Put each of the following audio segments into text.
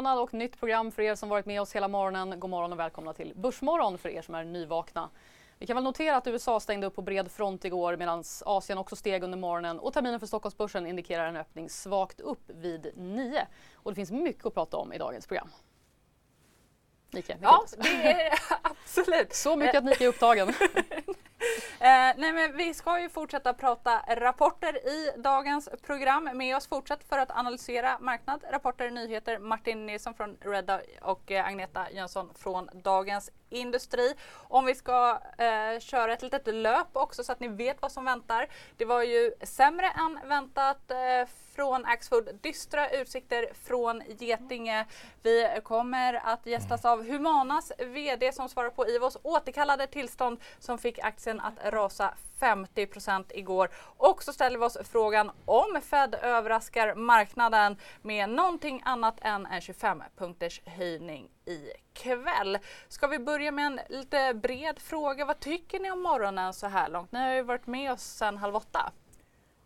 månad och nytt program för er som varit med oss hela morgonen. God morgon och välkomna till Börsmorgon för er som är nyvakna. Vi kan väl notera att USA stängde upp på bred front igår medan Asien också steg under morgonen och terminen för Stockholmsbörsen indikerar en öppning svagt upp vid 9. Och det finns mycket att prata om i dagens program. Nike, Ja, det är absolut. Så mycket att Nike är upptagen. Eh, nej men vi ska ju fortsätta prata rapporter i dagens program. Med oss fortsatt för att analysera marknad, rapporter, nyheter. Martin Nilsson från Redda och eh, Agneta Jönsson från Dagens Industri. Om vi ska eh, köra ett litet löp också så att ni vet vad som väntar. Det var ju sämre än väntat eh, från Axfood. Dystra utsikter från Getinge. Vi kommer att gästas av Humanas VD som svarar på Ivos återkallade tillstånd som fick aktien att rasa 50% igår. Och så ställer vi oss frågan om Fed överraskar marknaden med någonting annat än en 25 punkters höjning ikväll. Ska vi börja med en lite bred fråga. Vad tycker ni om morgonen så här långt? Ni har ju varit med oss sedan halv åtta.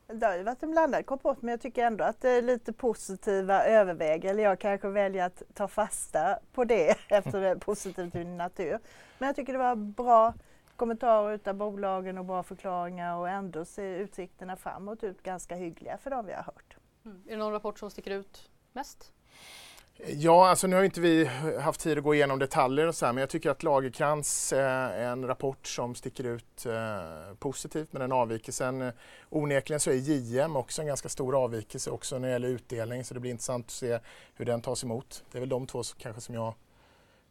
Det har ju varit en blandad kompott men jag tycker ändå att det är lite positiva överväger. Eller jag kanske väljer att ta fasta på det eftersom det är positivt till min natur. Men jag tycker det var bra kommentarer utav bolagen och bra förklaringar och ändå ser utsikterna framåt ut ganska hyggliga för de vi har hört. Mm. Är det någon rapport som sticker ut mest? Ja, alltså nu har inte vi haft tid att gå igenom detaljer och så här, men jag tycker att Lagerkrans eh, är en rapport som sticker ut eh, positivt med den avvikelsen. Eh, onekligen så är JM också en ganska stor avvikelse också när det gäller utdelning så det blir intressant att se hur den tas emot. Det är väl de två kanske som jag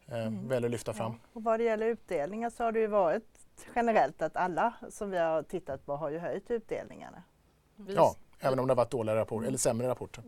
eh, mm. väljer att lyfta fram. Ja. Och vad det gäller utdelningar så har det ju varit generellt att alla som vi har tittat på har ju höjt utdelningarna. Ja, även om det har varit dåliga rapporter eller sämre rapporter.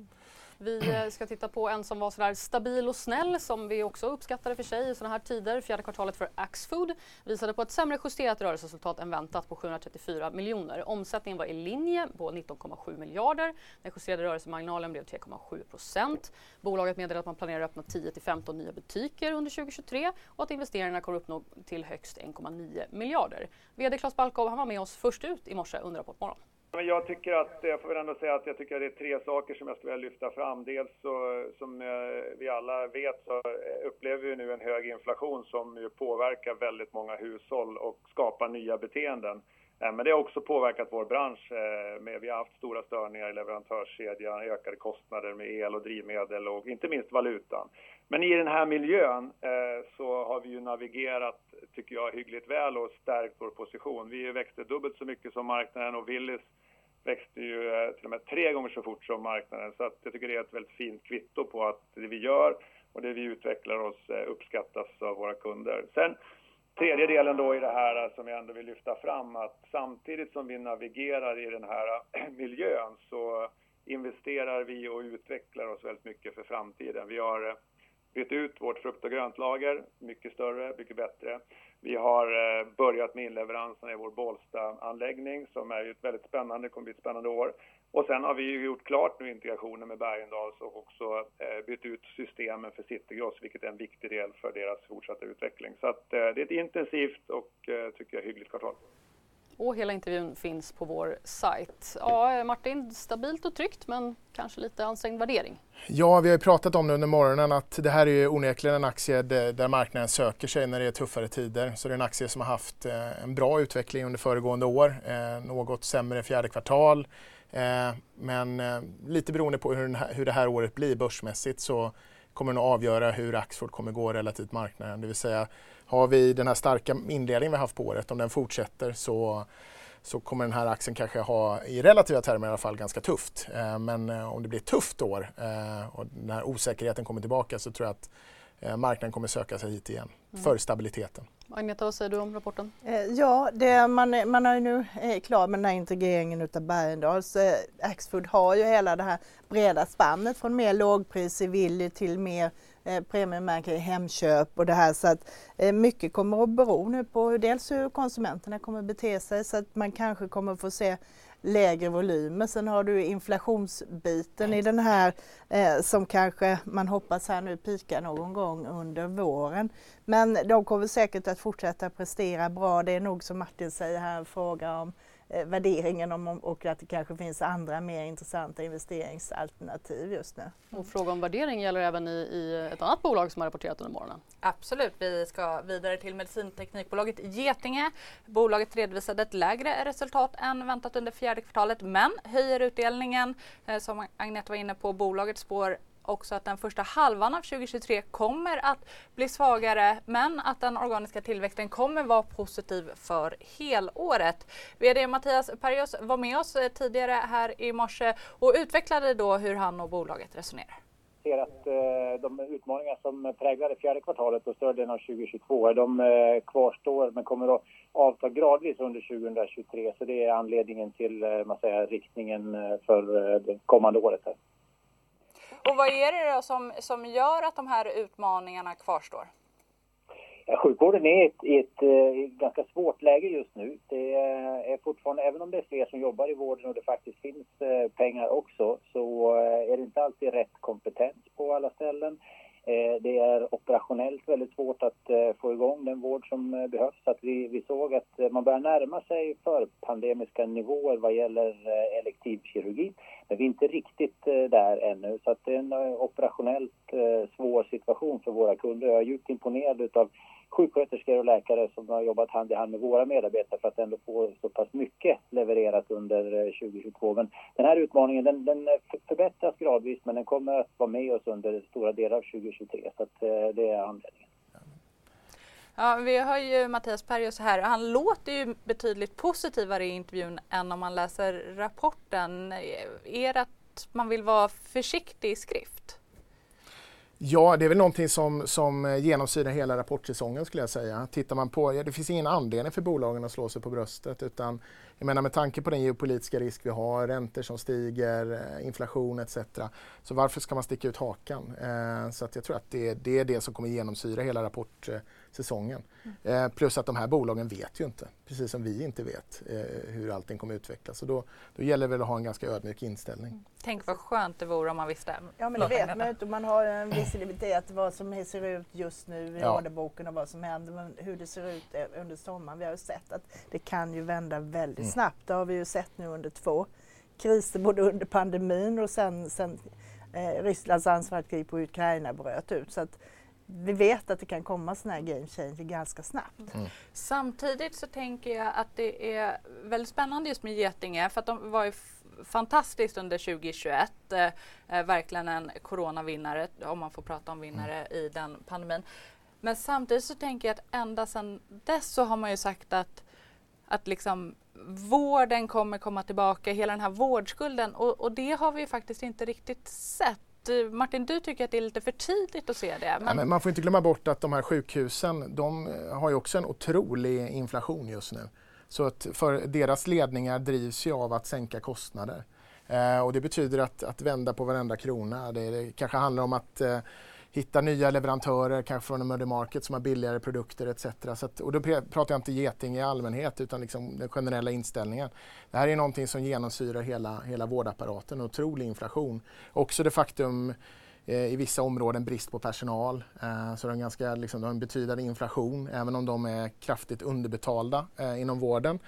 Vi eh, ska titta på en som var sådär stabil och snäll som vi också uppskattade för sig i sådana här tider. Fjärde kvartalet för Axfood visade på ett sämre justerat rörelseresultat än väntat på 734 miljoner. Omsättningen var i linje på 19,7 miljarder. Den justerade rörelsemarginalen blev 3,7 procent. Bolaget meddelade att man planerar att öppna 10 till 15 nya butiker under 2023 och att investeringarna kommer uppnå till högst 1,9 miljarder. VD Claes Balkov var med oss först ut i morse under Rapportmorgon. Men jag tycker att, jag får väl ändå säga att jag tycker att det är tre saker som jag skulle vilja lyfta fram. Dels så, som eh, vi alla vet så eh, upplever vi nu en hög inflation som ju påverkar väldigt många hushåll och skapar nya beteenden. Eh, men det har också påverkat vår bransch. Vi har haft stora störningar i leverantörskedjan, ökade kostnader med el och drivmedel och inte minst valutan. Men i den här miljön så har vi ju navigerat, tycker jag, hyggligt väl och stärkt vår position. Vi växte dubbelt så mycket som marknaden och Willys växte ju eh, till och med tre gånger så fort som marknaden. Så att jag tycker det är ett väldigt fint kvitto på att det vi gör och det vi utvecklar oss eh, uppskattas av våra kunder. Sen tredje delen då i det här eh, som jag ändå vill lyfta fram att samtidigt som vi navigerar i den här miljön så investerar vi och utvecklar oss väldigt mycket för framtiden. Vi har bytt ut vårt frukt och gröntlager, mycket större, mycket bättre. Vi har eh, börjat med inleveranserna i vår Bålsta-anläggning som är ett väldigt spännande, kommer bli ett spännande år. Och sen har vi gjort klart nu integrationen med Bergendahls och också eh, bytt ut systemen för Citygross, vilket är en viktig del för deras fortsatta utveckling. Så att, eh, det är ett intensivt och, tycker jag, hyggligt kvartal. Och hela intervjun finns på vår sajt. Ja, Martin, stabilt och tryggt men kanske lite ansträngd värdering. Ja, vi har ju pratat om det under morgonen att det här är ju onekligen en aktie där marknaden söker sig när det är tuffare tider. Så det är en aktie som har haft eh, en bra utveckling under föregående år. Eh, något sämre fjärde kvartal. Eh, men lite beroende på hur det här året blir börsmässigt så kommer det att avgöra hur Axfood kommer gå relativt marknaden. Det vill säga har vi den här starka inledningen vi haft på året, om den fortsätter så, så kommer den här aktien kanske ha, i relativa termer i alla fall, ganska tufft. Eh, men eh, om det blir ett tufft år eh, och den här osäkerheten kommer tillbaka så tror jag att marknaden kommer söka sig hit igen mm. för stabiliteten. Agneta, vad säger du om rapporten? Ja, det, man, man är ju nu klar med den här integreringen utav Bergendahls. Axfood har ju hela det här breda spannet från mer lågpris i Willys till mer eh, premiummärken i Hemköp och det här så att eh, mycket kommer att bero nu på hur, dels hur konsumenterna kommer att bete sig så att man kanske kommer att få se lägre volymer. Sen har du inflationsbiten i den här eh, som kanske man hoppas här nu pikar någon gång under våren. Men de kommer säkert att fortsätta prestera bra. Det är nog som Martin säger här en fråga om värderingen om, och att det kanske finns andra mer intressanta investeringsalternativ just nu. Och fråga om värdering gäller även i, i ett annat bolag som har rapporterat under morgonen. Absolut, vi ska vidare till medicinteknikbolaget Getinge. Bolaget redovisade ett lägre resultat än väntat under fjärde kvartalet men höjer utdelningen. Eh, som Agneta var inne på, bolaget spår också att den första halvan av 2023 kommer att bli svagare men att den organiska tillväxten kommer vara positiv för helåret. VD Mattias Perjos var med oss eh, tidigare här i morse och utvecklade då hur han och bolaget resonerar ser att eh, de utmaningar som präglade fjärde kvartalet och större delen av 2022, eh, de eh, kvarstår men kommer att avta gradvis under 2023. Så det är anledningen till eh, man säger, riktningen eh, för det kommande året. Här. Och vad är det då som, som gör att de här utmaningarna kvarstår? Ja, sjukvården är i ett, ett, eh, ganska svårt läge just nu. Det är fortfarande, även om det är fler som jobbar i vården och det faktiskt finns eh, pengar också, så eh, är det inte alltid rätt kompetens på alla ställen. Det är operationellt väldigt svårt att få igång den vård som behövs. Att vi, vi såg att man börjar närma sig förpandemiska nivåer vad gäller elektiv kirurgi. Men vi är inte riktigt eh, där ännu. Så att det är en eh, operationellt eh, svår situation för våra kunder. Jag är djupt imponerad av sjuksköterskor och läkare som har jobbat hand i hand med våra medarbetare för att ändå få så pass mycket levererat under 2022. Men den här utmaningen den, den förbättras gradvis men den kommer att vara med oss under stora delar av 2023 så att, det är anledningen. Ja, vi har ju Mattias Perjos här. Han låter ju betydligt positivare i intervjun än om man läser rapporten. Eh, är det att man vill vara försiktig i skrift? Ja, det är väl någonting som, som genomsyrar hela rapportsäsongen skulle jag säga. Tittar man på, ja, det finns ingen anledning för bolagen att slå sig på bröstet utan jag menar med tanke på den geopolitiska risk vi har, räntor som stiger, eh, inflation etc. Så varför ska man sticka ut hakan? Eh, så att jag tror att det, det, är det som kommer genomsyra hela rapportsäsongen. Eh, Mm. Eh, plus att de här bolagen vet ju inte, precis som vi inte vet eh, hur allting kommer utvecklas. Så då, då gäller det väl att ha en ganska ödmjuk inställning. Mm. Tänk vad skönt det vore om man visste. Ja men det vet man inte. Man har en visibilitet vad som ser ut just nu i ja. orderboken och vad som händer. Men hur det ser ut under sommaren. Vi har ju sett att det kan ju vända väldigt mm. snabbt. Det har vi ju sett nu under två kriser, både under pandemin och sen, sen eh, Rysslands anfallskrig på Ukraina bröt ut. Så att vi vet att det kan komma sådana här game changer ganska snabbt. Mm. Samtidigt så tänker jag att det är väldigt spännande just med Getinge för att de var ju fantastiskt under 2021. Eh, eh, verkligen en coronavinnare, om man får prata om vinnare mm. i den pandemin. Men samtidigt så tänker jag att ända sedan dess så har man ju sagt att, att liksom vården kommer komma tillbaka, hela den här vårdskulden och, och det har vi faktiskt inte riktigt sett. Martin, du tycker att det är lite för tidigt att se det. Men... Ja, men man får inte glömma bort att de här sjukhusen, de har ju också en otrolig inflation just nu. Så att för deras ledningar drivs ju av att sänka kostnader. Eh, och det betyder att, att vända på varenda krona. Det, det kanske handlar om att eh, hitta nya leverantörer, kanske från emerging market som har billigare produkter etc. Så att, och då pratar jag inte geting i allmänhet utan liksom den generella inställningen. Det här är någonting som genomsyrar hela, hela vårdapparaten, en otrolig inflation. Också det faktum eh, i vissa områden brist på personal. Eh, så det är, ganska, liksom, de har en betydande inflation även om de är kraftigt underbetalda eh, inom vården.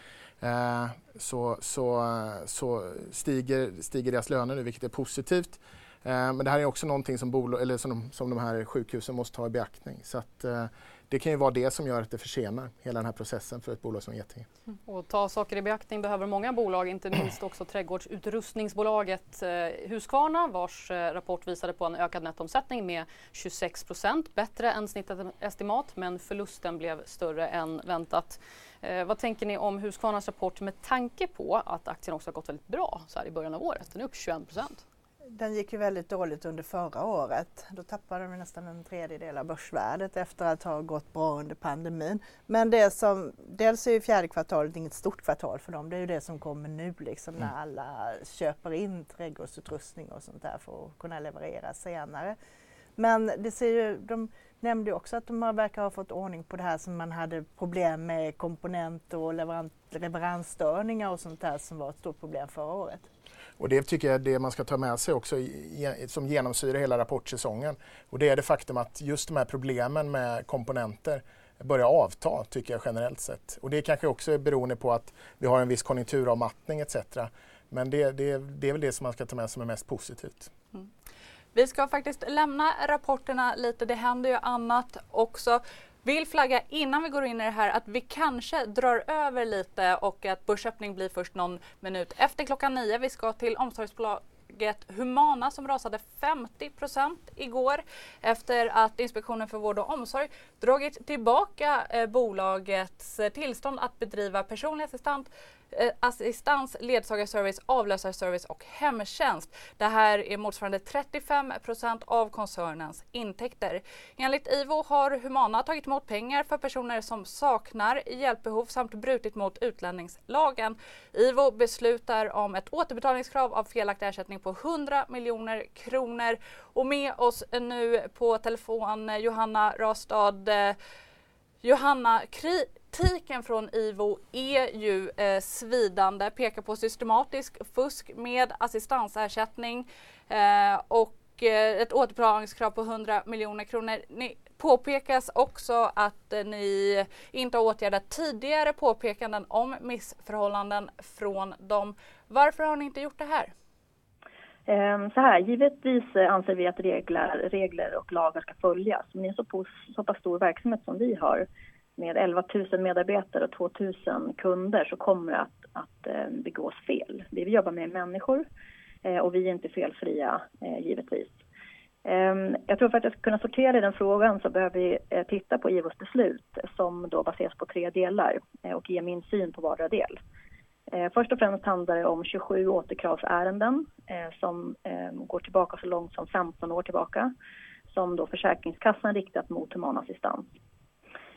Eh, så, så, så stiger, stiger deras löner nu vilket är positivt. Eh, men det här är också någonting som, bol- eller som, som de här sjukhusen måste ta i beaktning. Så att, eh, det kan ju vara det som gör att det försenar hela den här processen för ett bolag som Getinge. Mm. Och ta saker i beaktning behöver många bolag, inte minst också trädgårdsutrustningsbolaget eh, Husqvarna vars eh, rapport visade på en ökad nettomsättning med 26 procent, bättre än snittet estimat men förlusten blev större än väntat. Eh, vad tänker ni om Husqvarnas rapport med tanke på att aktien också har gått väldigt bra så här i början av året? Den är upp 21 procent. Den gick ju väldigt dåligt under förra året. Då tappade de nästan en tredjedel av börsvärdet efter att ha gått bra under pandemin. Men det som, dels är ju fjärde kvartalet inget stort kvartal för dem. Det är ju det som kommer nu liksom när mm. alla köper in trädgårdsutrustning och sånt där för att kunna leverera senare. Men det ser ju, de nämnde också att de verkar ha fått ordning på det här som man hade problem med komponenter och leveransstörningar och sånt där som var ett stort problem förra året. Och det tycker jag är det man ska ta med sig också som genomsyrar hela rapportsäsongen. Och det är det faktum att just de här problemen med komponenter börjar avta tycker jag generellt sett. Och det kanske också är beroende på att vi har en viss konjunkturavmattning etc. Men det, det, det är väl det som man ska ta med sig som är mest positivt. Mm. Vi ska faktiskt lämna rapporterna lite, det händer ju annat också. Vill flagga innan vi går in i det här att vi kanske drar över lite och att börsöppning blir först någon minut efter klockan nio. Vi ska till omsorgsbolag Humana som rasade 50% igår efter att Inspektionen för vård och omsorg dragit tillbaka eh, bolagets tillstånd att bedriva personlig assistent eh, assistans, ledsagarservice, avlösarservice och hemtjänst. Det här är motsvarande 35% av koncernens intäkter. Enligt IVO har Humana tagit emot pengar för personer som saknar hjälpbehov samt brutit mot utlänningslagen. IVO beslutar om ett återbetalningskrav av felaktig ersättning på 100 miljoner kronor. Och med oss nu på telefon eh, Johanna Rastad. Eh, Johanna, kritiken från IVO är ju eh, svidande, pekar på systematisk fusk med assistansersättning eh, och eh, ett återbetalningskrav på 100 miljoner kronor. Ni påpekas också att eh, ni inte har åtgärdat tidigare påpekanden om missförhållanden från dem. Varför har ni inte gjort det här? Ehm, så här, givetvis anser vi att regler, regler och lagar ska följas. Men i en så, så pass stor verksamhet som vi har med 11 000 medarbetare och 2 000 kunder så kommer det att, att ehm, begås fel. Vi jobbar med människor eh, och vi är inte felfria eh, givetvis. Ehm, jag tror för att jag ska kunna sortera i den frågan så behöver vi eh, titta på IVOs beslut som då baseras på tre delar och ge min syn på vardera del. Eh, först och främst handlar det om 27 återkravsärenden eh, som eh, går tillbaka så långt som 15 år tillbaka som då Försäkringskassan riktat mot human assistans.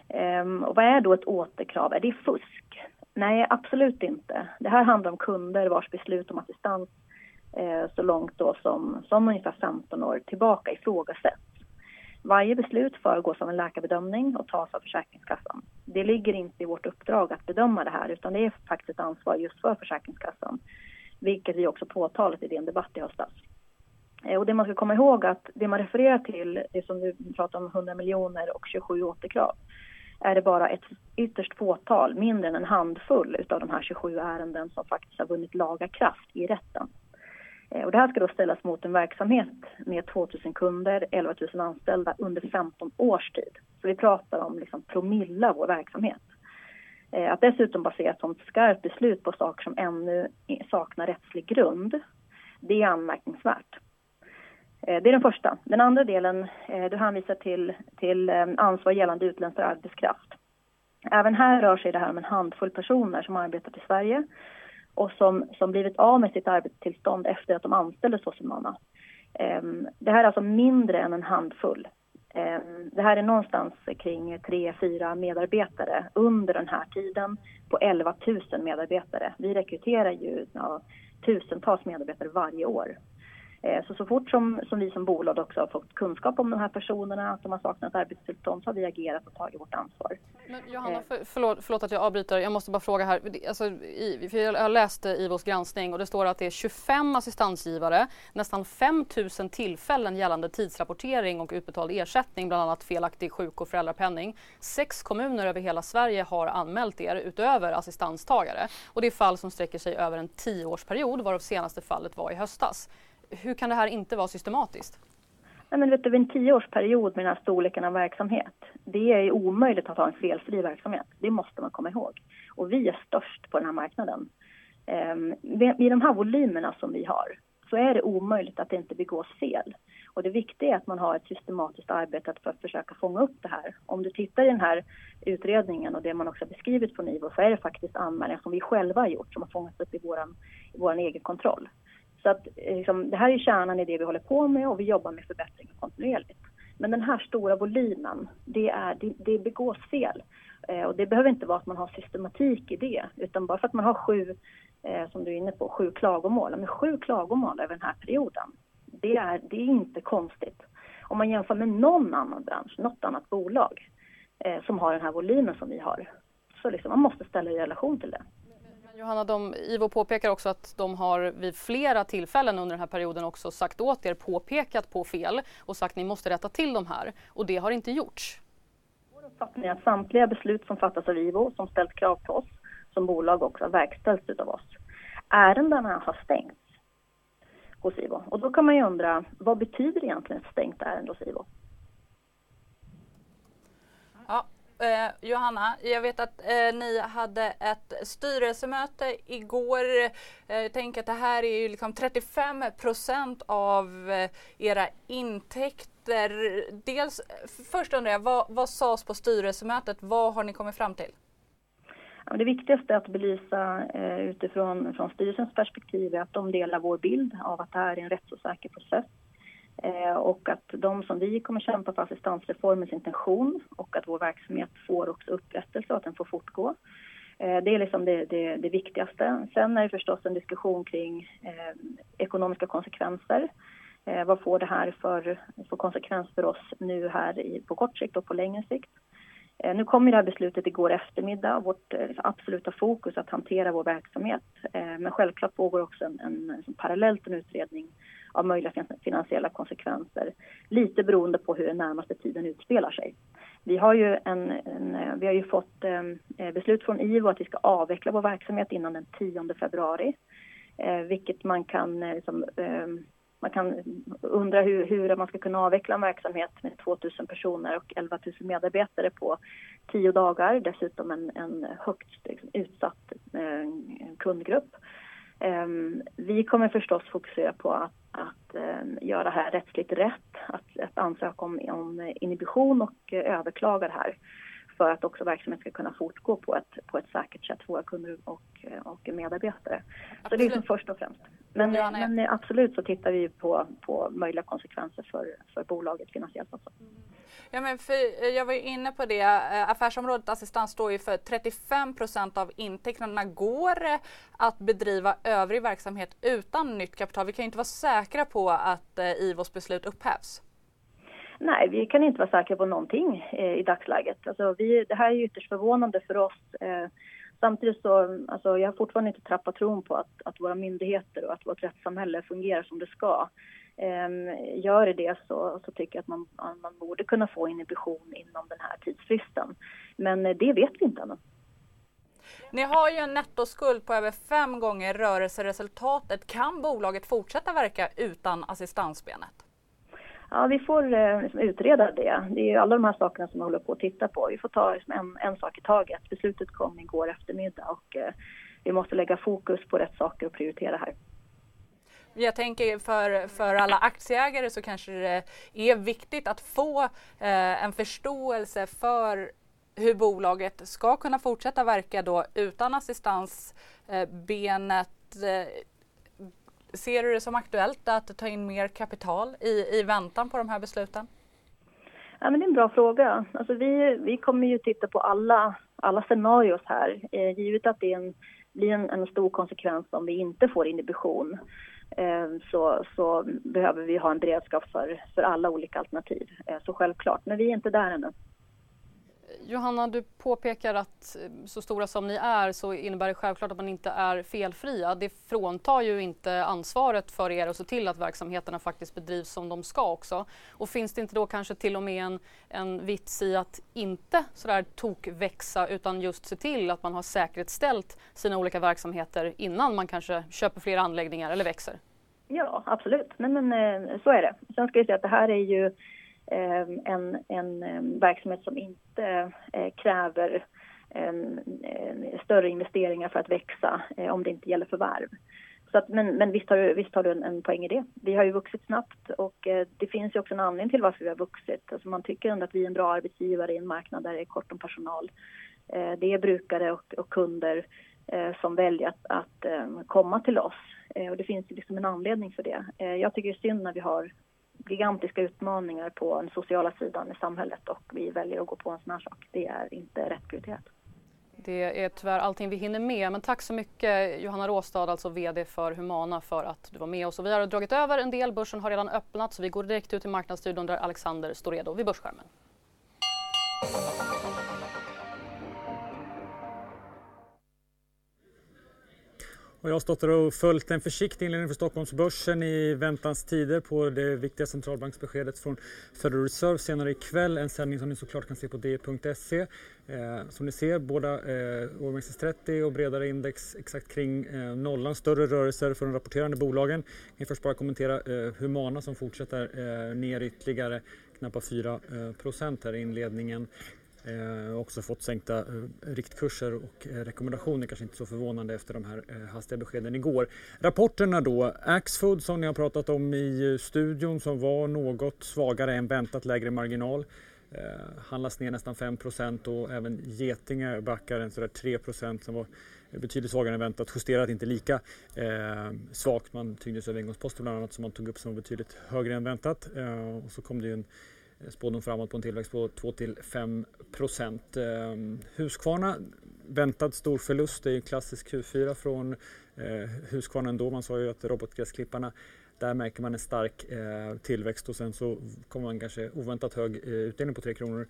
Ehm, och vad är då ett återkrav? Är det fusk? Nej, absolut inte. Det här handlar om kunder vars beslut om assistans eh, så långt då som, som ungefär 15 år tillbaka ifrågasätts. Varje beslut föregås av en läkarbedömning och tas av Försäkringskassan. Det ligger inte i vårt uppdrag att bedöma det här utan det är faktiskt ett ansvar just för Försäkringskassan. Vilket vi också påtalat i den debatt i höstas. Eh, och det man ska komma ihåg att det man refererar till, det som vi pratar om 100 miljoner och 27 återkrav, är det bara ett ytterst fåtal, mindre än en handfull utav de här 27 ärenden som faktiskt har vunnit laga kraft i rätten. Eh, och det här ska då ställas mot en verksamhet med 2000 kunder, 11 000 anställda under 15 års tid. Så vi pratar om liksom promille av vår verksamhet. Eh, att dessutom basera ett sådant skarpt beslut på saker som ännu saknar rättslig grund, det är anmärkningsvärt. Eh, det är den första. Den andra delen, du hänvisar till, till ansvar gällande utländsk arbetskraft. Även här rör sig det här om en handfull personer som arbetat i Sverige och som, som blivit av med sitt arbetstillstånd efter att de anställdes hos Humana. Ehm, det här är alltså mindre än en handfull. Ehm, det här är någonstans kring tre, fyra medarbetare under den här tiden på 11 000 medarbetare. Vi rekryterar ju ja, tusentals medarbetare varje år. Eh, så så fort som, som vi som bolag också har fått kunskap om de här personerna, att de har saknat arbetstillstånd, så har vi agerat och tagit vårt ansvar. Men Johanna, eh. för, förlåt, förlåt, att jag avbryter. Jag måste bara fråga här. Alltså, i, för jag har läst IVOs granskning och det står att det är 25 assistansgivare, nästan 5 000 tillfällen gällande tidsrapportering och utbetald ersättning, bland annat felaktig sjuk och föräldrapenning. Sex kommuner över hela Sverige har anmält er utöver assistanstagare och det är fall som sträcker sig över en tioårsperiod varav senaste fallet var i höstas hur kan det här inte vara systematiskt? Nej, men vet du, en tioårsperiod med den här storleken av verksamhet, det är omöjligt att ha en felfri verksamhet. Det måste man komma ihåg. Och vi är störst på den här marknaden. Ehm, I de här volymerna som vi har så är det omöjligt att det inte begås fel. Och det viktiga är att man har ett systematiskt arbete för att försöka fånga upp det här. Om du tittar i den här utredningen och det man också beskrivit från IVO så är det faktiskt anmälningar som vi själva har gjort som har fångats upp i vår i våran egen kontroll. Så att eh, liksom, det här är kärnan i det vi håller på med och vi jobbar med förbättringar kontinuerligt. Men den här stora volymen, det, är, det, det begås fel. Eh, och det behöver inte vara att man har systematik i det, utan bara för att man har sju, eh, som du är inne på, sju klagomål. Men sju klagomål över den här perioden, det är, det är inte konstigt. Om man jämför med någon annan bransch, något annat bolag eh, som har den här volymen som vi har. Så liksom, man måste ställa i relation till det. Johanna, de, IVO påpekar också att de har vid flera tillfällen under den här perioden också sagt åt er, påpekat på fel och sagt ni måste rätta till de här och det har inte gjorts. Vår uppfattning är att samtliga beslut som fattas av IVO som ställt krav på oss som bolag också har verkställts av oss. Ärendena har stängts hos IVO och då kan man ju undra vad betyder egentligen ett stängt ärende hos IVO? Eh, Johanna, jag vet att eh, ni hade ett styrelsemöte igår. Eh, jag tänker att det här är ju liksom 35 procent av eh, era intäkter. Dels, först undrar jag, vad, vad sades på styrelsemötet? Vad har ni kommit fram till? det viktigaste att belysa eh, utifrån från styrelsens perspektiv är att de delar vår bild av att det här är en rättsosäker process Eh, och att de som vi kommer kämpa för assistansreformens intention och att vår verksamhet får också upprättelse och att den får fortgå. Eh, det är liksom det, det, det, viktigaste. Sen är det förstås en diskussion kring eh, ekonomiska konsekvenser. Eh, vad får det här för, för konsekvens för oss nu här i, på kort sikt och på längre sikt? Eh, nu kom det här beslutet igår eftermiddag. Vårt eh, absoluta fokus att hantera vår verksamhet. Eh, men självklart pågår också en, en, en parallellt en utredning av möjliga finansiella konsekvenser. Lite beroende på hur den närmaste tiden utspelar sig. Vi har ju, en, en eh, vi har ju fått ehm, eh, beslut från IVO att vi ska avveckla vår verksamhet innan den 10 februari. Eh, vilket man kan, liksom, eh, ehm, man kan undra hur, hur man ska kunna avveckla en verksamhet med 2 000 personer och 11 000 medarbetare på 10 dagar. Dessutom en, en högt liksom, utsatt eh, kundgrupp. Ehm, vi kommer förstås fokusera på att, att ehm, göra det här rättsligt rätt, att, att ansöka om, om inhibition och eh, överklaga det här för att också verksamheten ska kunna fortgå på ett, på ett säkert sätt för våra kunder och, och medarbetare. Absolut. Så det är liksom först och främst. Men, men absolut så tittar vi på, på möjliga konsekvenser för, för bolaget finansiellt också. Ja, men för, jag var ju inne på det, eh, affärsområdet assistans står ju för 35 procent av intäkterna. Går det att bedriva övrig verksamhet utan nytt kapital? Vi kan ju inte vara säkra på att eh, IVOs beslut upphävs. Nej, vi kan inte vara säkra på någonting eh, i dagsläget. Alltså, vi, det här är ytterst förvånande för oss. Eh, samtidigt så, alltså, jag har fortfarande inte trappat tron på att, att våra myndigheter och att vårt rättssamhälle fungerar som det ska. Eh, gör det det så, så tycker jag att man, man borde kunna få inhibition inom den här tidsfristen. Men eh, det vet vi inte ännu. Ni har ju en nettoskuld på över fem gånger rörelseresultatet. Kan bolaget fortsätta verka utan assistansbenet? Ja, vi får eh, liksom utreda det. Det är alla de här sakerna som vi håller på att titta på. Vi får ta liksom en, en sak i taget. Beslutet kom igår eftermiddag och eh, vi måste lägga fokus på rätt saker och prioritera här. Jag tänker för, för alla aktieägare så kanske det är viktigt att få eh, en förståelse för hur bolaget ska kunna fortsätta verka då utan assistansbenet. Eh, eh ser du det som aktuellt att ta in mer kapital i, i väntan på de här besluten? Ja, men det är en bra fråga. Alltså vi, vi kommer ju titta på alla, alla scenarios här. Eh, givet att det är en, blir en, en stor konsekvens om vi inte får inhibition eh, så, så behöver vi ha en beredskap för, för alla olika alternativ. Eh, så självklart, men vi är inte där ännu. Johanna, du påpekar att eh, så stora som ni är så innebär det självklart att man inte är felfria. Det fråntar ju inte ansvaret för er att se till att verksamheterna faktiskt bedrivs som de ska också. Och finns det inte då kanske till och med en, en vits i att inte sådär tokväxa utan just se till att man har säkerställt sina olika verksamheter innan man kanske köper fler anläggningar eller växer? Ja, absolut. Nej, men, eh, så är det. Sen ska jag säga att det här är ju Ehm, en, en, ehm, verksamhet som inte eh, kräver ehm, större investeringar för att växa eh, om det inte gäller förvärv. Så att, men, men visst har du, visst har du en, en poäng i det. Vi har ju vuxit snabbt och eh, det finns ju också en anledning till varför vi har vuxit. Alltså man tycker ändå att vi är en bra arbetsgivare i en marknad där det är kort om personal. Eh, det är brukare och, och kunder eh, som väljer att, att eh, komma till oss och det finns ju liksom en anledning för det. Jag tycker det är synd när vi har gigantiska utmaningar på den sociala sidan i samhället och vi väljer att gå på en sån här sak. Det är inte rätt prioriterat. Det är tyvärr allting vi hinner med, men tack så mycket Johanna Råstad, alltså VD för Humana, för att du var med oss. Och vi har dragit över en del, börsen har redan öppnat så vi går direkt ut i Marknadsstudion där Alexander står redo vid börsskärmen. Och jag har stått och följt en försiktig inledning för Stockholmsbörsen i väntans tider på det viktiga centralbanksbeskedet från Federal Reserve senare ikväll. En sändning som ni såklart kan se på d.se. Eh, som ni ser, båda eh, OMXS30 och bredare index exakt kring eh, nollan. Större rörelser för de rapporterande bolagen. Jag kan först bara kommentera eh, Humana som fortsätter eh, ner ytterligare knappt 4 eh, procent här i inledningen. Eh, också fått sänkta eh, riktkurser och eh, rekommendationer, kanske inte så förvånande efter de här eh, hastiga beskeden igår. Rapporterna då, Axfood som ni har pratat om i eh, studion som var något svagare än väntat, lägre marginal. Eh, handlas ner nästan 5% och även Getinge backar en sådär 3% som var betydligt svagare än väntat. Justerat inte lika eh, svagt. Man tyngdes av engångsposter bland annat som man tog upp som var betydligt högre än väntat. Eh, och så kom det ju en spådom framåt på en tillväxt på 2-5 procent. Huskvarna, Husqvarna väntad stor förlust, det är en klassisk Q4 från eh, Husqvarna ändå. Man sa ju att robotgräsklipparna där märker man en stark eh, tillväxt och sen så kommer man kanske oväntat hög eh, utdelning på 3 kronor.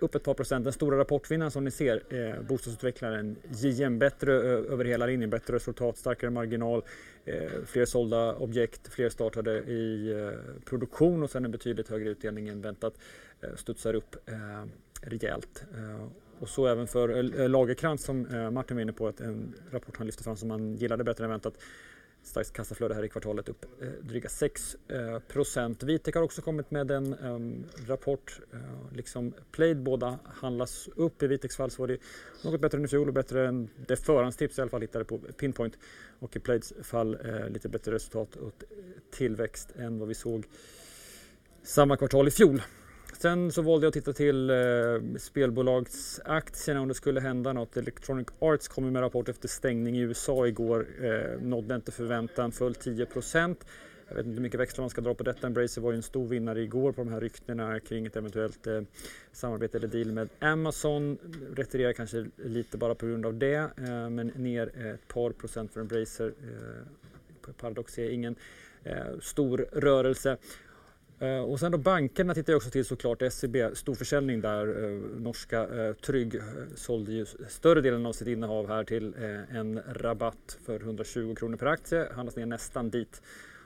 Upp ett par procent. Den stora rapportvinnaren som ni ser, eh, bostadsutvecklaren JM, bättre över hela linjen, bättre resultat, starkare marginal, eh, fler sålda objekt, fler startade i eh, produktion och sen en betydligt högre utdelning än väntat. Eh, studsar upp eh, rejält. Eh, och så även för eh, Lagerkrantz som eh, Martin var inne på, att en rapport han lyfte fram som han gillade bättre än väntat starkt kassaflöde här i kvartalet upp eh, dryga 6 eh, procent. Vitek har också kommit med en rapport, eh, liksom Plaid. Båda handlas upp. I Viteks fall så var det något bättre än i fjol och bättre än det förhandstips i alla fall hittade på Pinpoint. Och i Plaids fall eh, lite bättre resultat och tillväxt än vad vi såg samma kvartal i fjol. Sen så valde jag att titta till eh, spelbolagsaktierna om det skulle hända något. Electronic Arts kom med rapport efter stängning i USA igår. Eh, nådde inte förväntan, föll 10 procent. Jag vet inte hur mycket växlar man ska dra på detta. Embracer var ju en stor vinnare igår på de här ryktena kring ett eventuellt eh, samarbete eller deal med Amazon. Retirerar kanske lite bara på grund av det, eh, men ner ett par procent för Embracer. Eh, Paradox är ingen eh, stor rörelse. Eh, och sen då bankerna tittar jag också till såklart. SEB, storförsäljning där. Eh, norska eh, Trygg sålde ju större delen av sitt innehav här till en rabatt för 120 kronor per aktie. Handlas ner nästan dit.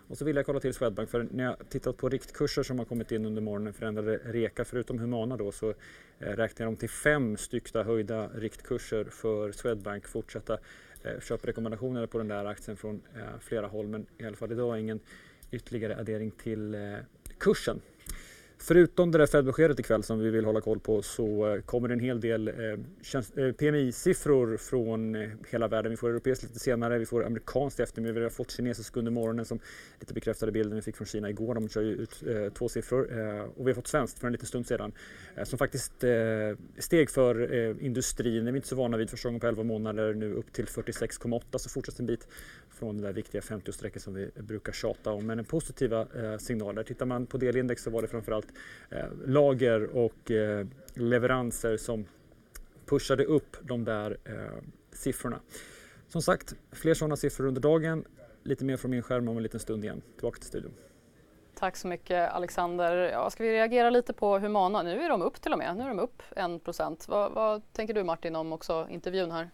Och så vill jag kolla till Swedbank för när jag tittat på riktkurser som har kommit in under morgonen förändrade Reka förutom Humana då så räknar de till fem styckta höjda riktkurser för Swedbank. fortsatta köprekommendationer på den där aktien från flera håll men i alla fall idag ingen ytterligare addering till kursen. Förutom det där Fed-beskedet ikväll som vi vill hålla koll på så eh, kommer det en hel del eh, eh PMI-siffror från eh, hela världen. Vi får europeiskt lite senare, vi får amerikanskt i eftermiddag, vi har fått kinesiskt under morgonen som lite bekräftade bilden vi fick från Kina igår. De kör ju ut eh, två siffror eh, och vi har fått svenskt för en liten stund sedan som faktiskt steg för industrin. Det är vi inte så vana vid första gången på 11 månader, nu upp till 46,8 så fortsätter en bit från den där viktiga 50-strecket som vi brukar tjata om. Men positiva signaler. Tittar man på delindex så var det framförallt Eh, lager och eh, leveranser som pushade upp de där eh, siffrorna. Som sagt, fler sådana siffror under dagen. Lite mer från min skärm om en liten stund igen. Tillbaka till studion. Tack så mycket Alexander. Ja, ska vi reagera lite på Humana? Nu är de upp till och med. Nu är de upp 1 procent. Vad, vad tänker du Martin om också intervjun här?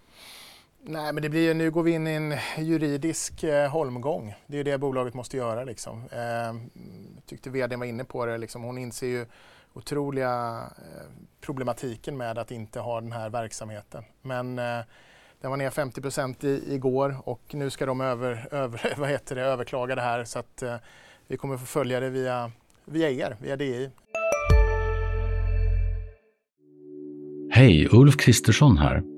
Nej, men det blir, nu går vi in i en juridisk eh, holmgång. Det är det bolaget måste göra. Liksom. Eh, tyckte vdn var inne på det. Liksom. Hon inser ju otroliga eh, problematiken med att inte ha den här verksamheten. Men eh, den var ner 50 procent igår och nu ska de över, över, vad heter det, överklaga det här så att eh, vi kommer få följa det via, via er, via DI. Hej, Ulf Kristersson här.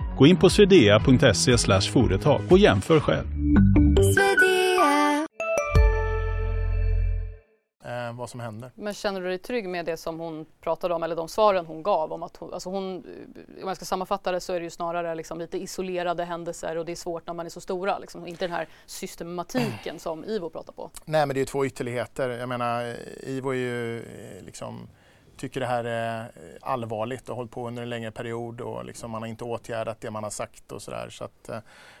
Gå in på swedea.se företag och jämför själv. Eh, vad som händer. Men känner du dig trygg med det som hon pratade om eller de svaren hon gav om att hon, alltså hon, om jag ska sammanfatta det så är det ju snarare liksom lite isolerade händelser och det är svårt när man är så stora, liksom, inte den här systematiken som IVO pratar på. Nej men det är två ytterligheter. Jag menar IVO är ju eh, liksom tycker det här är allvarligt och har hållit på under en längre period och liksom man har inte åtgärdat det man har sagt och sådär. Så att eh,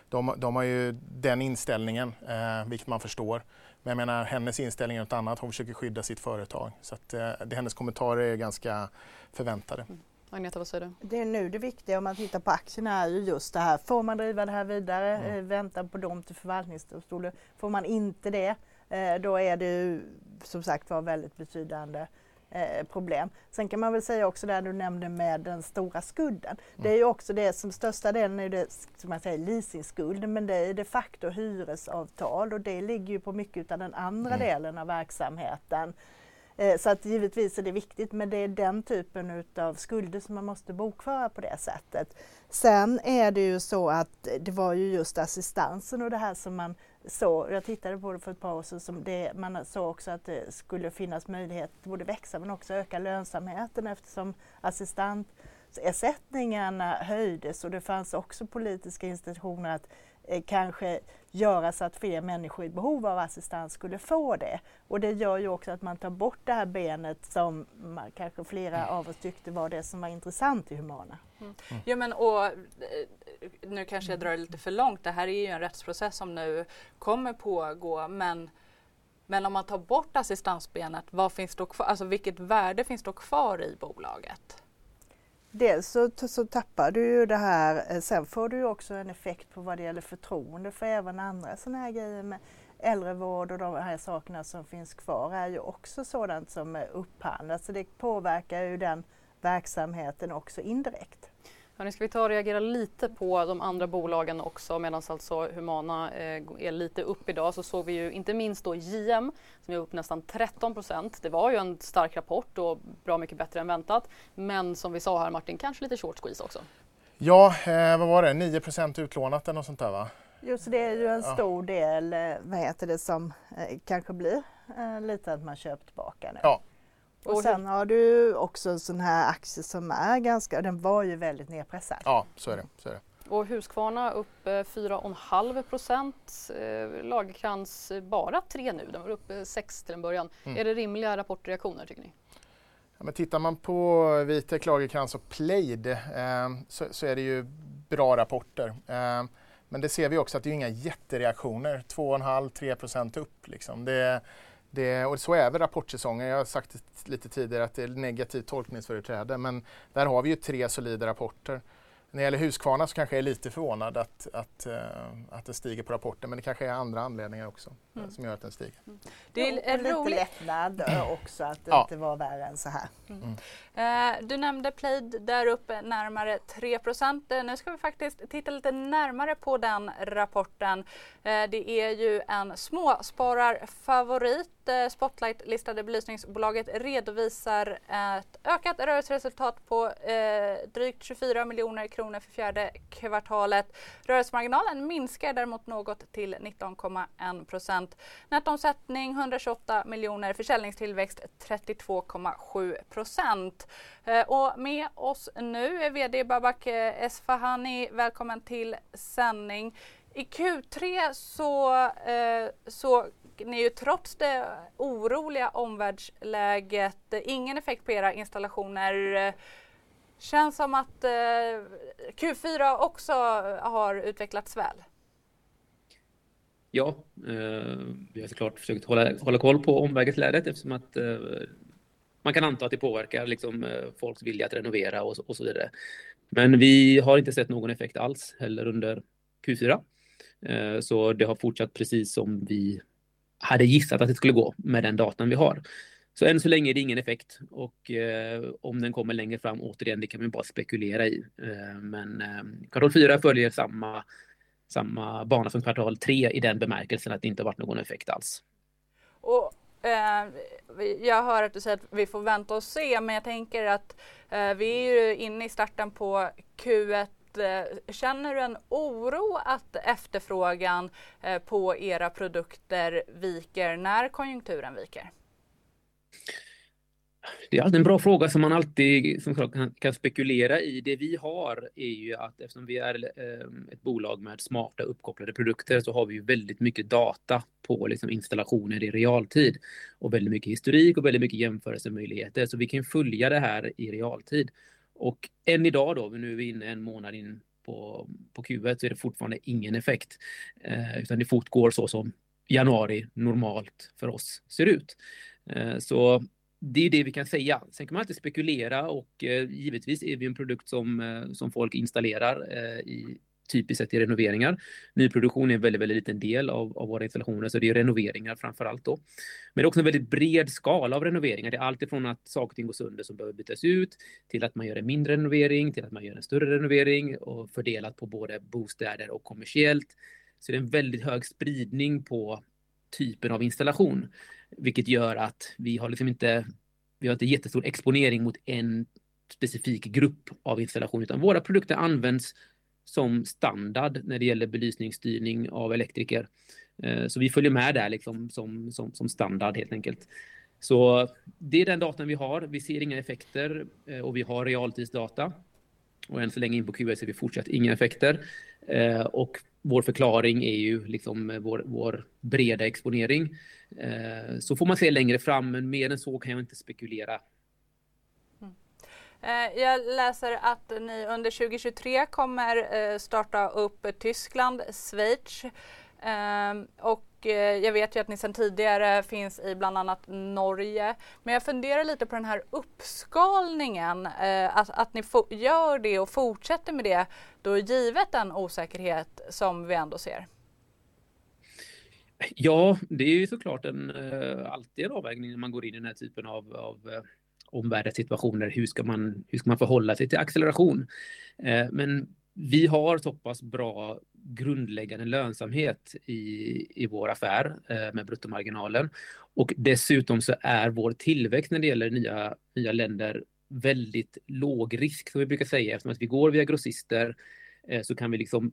de, de har ju den inställningen, eh, vilket man förstår. Men jag menar hennes inställning är något annat. Hon försöker skydda sitt företag. Så att, eh, det, hennes kommentarer är ganska förväntade. Mm. Agneta, vad säger du? Det är nu det viktiga om man tittar på aktierna är ju just det här. Får man driva det här vidare, mm. eh, vänta på dom till förvaltningsdomstolen. Får man inte det, eh, då är det ju som sagt var väldigt betydande Eh, problem. Sen kan man väl säga också det du nämnde med den stora skulden. Mm. Det är ju också det som största delen är det som man säger leasingskulden men det är de facto hyresavtal och det ligger ju på mycket av den andra mm. delen av verksamheten. Eh, så att givetvis är det viktigt men det är den typen utav skulder som man måste bokföra på det sättet. Sen är det ju så att det var ju just assistansen och det här som man så, jag tittade på det för ett par år sedan, som det, man såg också att det skulle finnas möjlighet att både växa men också öka lönsamheten eftersom assistansersättningarna höjdes och det fanns också politiska institutioner att kanske göra så att fler människor i behov av assistans skulle få det. Och det gör ju också att man tar bort det här benet som man, kanske flera av oss tyckte var det som var intressant i Humana. Mm. Ja, men, och, eh, nu kanske jag drar det lite för långt. Det här är ju en rättsprocess som nu kommer pågå men men om man tar bort assistansbenet, vad finns då kvar, alltså vilket värde finns då kvar i bolaget? Dels så, så tappar du ju det här, eh, sen får du ju också en effekt på vad det gäller förtroende för även andra sådana här grejer med äldrevård och de här sakerna som finns kvar är ju också sådant som eh, är upphandlat så det påverkar ju den verksamheten också indirekt. Hörrni, ska vi ta och reagera lite på de andra bolagen också medan alltså Humana eh, är lite upp idag så såg vi ju inte minst då JM som är upp nästan 13 procent. Det var ju en stark rapport och bra mycket bättre än väntat. Men som vi sa här Martin, kanske lite short squeeze också. Ja, eh, vad var det, 9 procent utlånat eller något sånt där va? Just det är ju en stor del, eh, vad heter det, som eh, kanske blir eh, lite att man köper tillbaka nu. Ja, och, och sen har du också en sån här aktie som är ganska, den var ju väldigt nedpressad. Ja, så är det. Så är det. Och Husqvarna upp 4,5 procent. Eh, Lagerkrans bara 3 nu, den var upp 6 till en början. Mm. Är det rimliga rapportreaktioner tycker ni? Ja, men tittar man på Vitek, Lagerkrans och Plaid eh, så, så, är det ju bra rapporter. Eh, men det ser vi också att det är inga jättereaktioner. 2,5-3 procent upp. Liksom. Det, det, och så är även rapportsäsongen. Jag har sagt lite tidigare att det är negativt tolkningsföreträde men där har vi ju tre solida rapporter. När det gäller Husqvarna så kanske jag är lite förvånad att, att, uh, att det stiger på rapporten men det kanske är andra anledningar också mm. som gör att den stiger. Mm. Det är jo, lite roligt. lättnad också att det ja. inte var värre än så här. Mm. mm. Uh, du nämnde Plaid där uppe närmare 3 uh, Nu ska vi faktiskt titta lite närmare på den rapporten. det är ju en småspararfavorit Spotlight-listade belysningsbolaget redovisar ett ökat rörelseresultat på eh, drygt 24 miljoner kronor för fjärde kvartalet. Rörelsemarginalen minskar däremot något till 19,1 procent. Nettoomsättning 128 miljoner, försäljningstillväxt 32,7 procent. Eh, och med oss nu är VD Babak eh, Esfahani. Välkommen till sändning. I Q3 så, eh, så ni ju trots det oroliga omvärldsläget ingen effekt på era installationer. Känns som att eh, Q4 också har utvecklats väl. Ja, eh, vi har såklart försökt hålla, hålla koll på omvärldsläget eftersom att eh, man kan anta att det påverkar liksom, eh, folks vilja att renovera och, och så vidare. Men vi har inte sett någon effekt alls heller under Q4. Eh, så det har fortsatt precis som vi hade gissat att det skulle gå med den datan vi har. Så än så länge är det ingen effekt och eh, om den kommer längre fram återigen, det kan man bara spekulera i. Eh, men eh, kvartal 4 följer samma, samma bana som kvartal 3 i den bemärkelsen att det inte har varit någon effekt alls. Och, eh, jag hör att du säger att vi får vänta och se, men jag tänker att eh, vi är ju inne i starten på Q1 eh, Känner du en oro att efterfrågan eh, på era produkter viker när konjunkturen viker? Det är alltid en bra fråga som man alltid som kan, kan spekulera i. Det vi har är ju att eftersom vi är ehm, ett bolag med smarta uppkopplade produkter så har vi ju väldigt mycket data på liksom, installationer i realtid och väldigt mycket historik och väldigt mycket jämförelsemöjligheter. Så vi kan följa det här i realtid. Och än idag då, nu är vi inne en månad in på, på Q1 så är det fortfarande ingen effekt. Eh, utan det fortgår så som januari normalt för oss ser ut. Eh, så det är det vi kan säga. Sen kan man alltid spekulera och eh, givetvis är vi en produkt som, eh, som folk installerar i typiskt sett i renoveringar. Nyproduktion är en väldigt, väldigt liten del av, av våra installationer, så det är renoveringar framför allt då. Men det är också en väldigt bred skala av renoveringar. Det är alltifrån att saker och ting går sönder som behöver bytas ut, till att man gör en mindre renovering, till att man gör en större renovering och fördelat på både bostäder och kommersiellt. Så det är en väldigt hög spridning på typen av installation. Vilket gör att vi har liksom inte, vi har inte jättestor exponering mot en specifik grupp av installation, utan våra produkter används som standard när det gäller belysningsstyrning av elektriker. Eh, så vi följer med där liksom som, som, som standard helt enkelt. Så det är den datan vi har. Vi ser inga effekter eh, och vi har realtidsdata. Och än så länge in på QS ser vi fortsatt inga effekter. Eh, och vår förklaring är ju liksom vår, vår breda exponering. Eh, så får man se längre fram, men mer än så kan jag inte spekulera. Mm. Eh, jag läser att ni under 2023 kommer eh, starta upp Tyskland, Schweiz eh, och och eh, jag vet ju att ni sedan tidigare finns i bland annat Norge. Men jag funderar lite på den här uppskalningen, eh, att, att ni gör det och fortsätter med det då givet den osäkerhet som vi ändå ser. Ja, det är ju såklart en, eh, alltid en avvägning när man går in i den här typen av, av omvärldssituationer. Hur ska, man, hur ska man förhålla sig till acceleration? Men vi har så pass bra grundläggande lönsamhet i, i vår affär eh, med bruttomarginalen. Och dessutom så är vår tillväxt när det gäller nya, nya länder väldigt låg risk som vi brukar säga eftersom att vi går via grossister eh, så kan vi liksom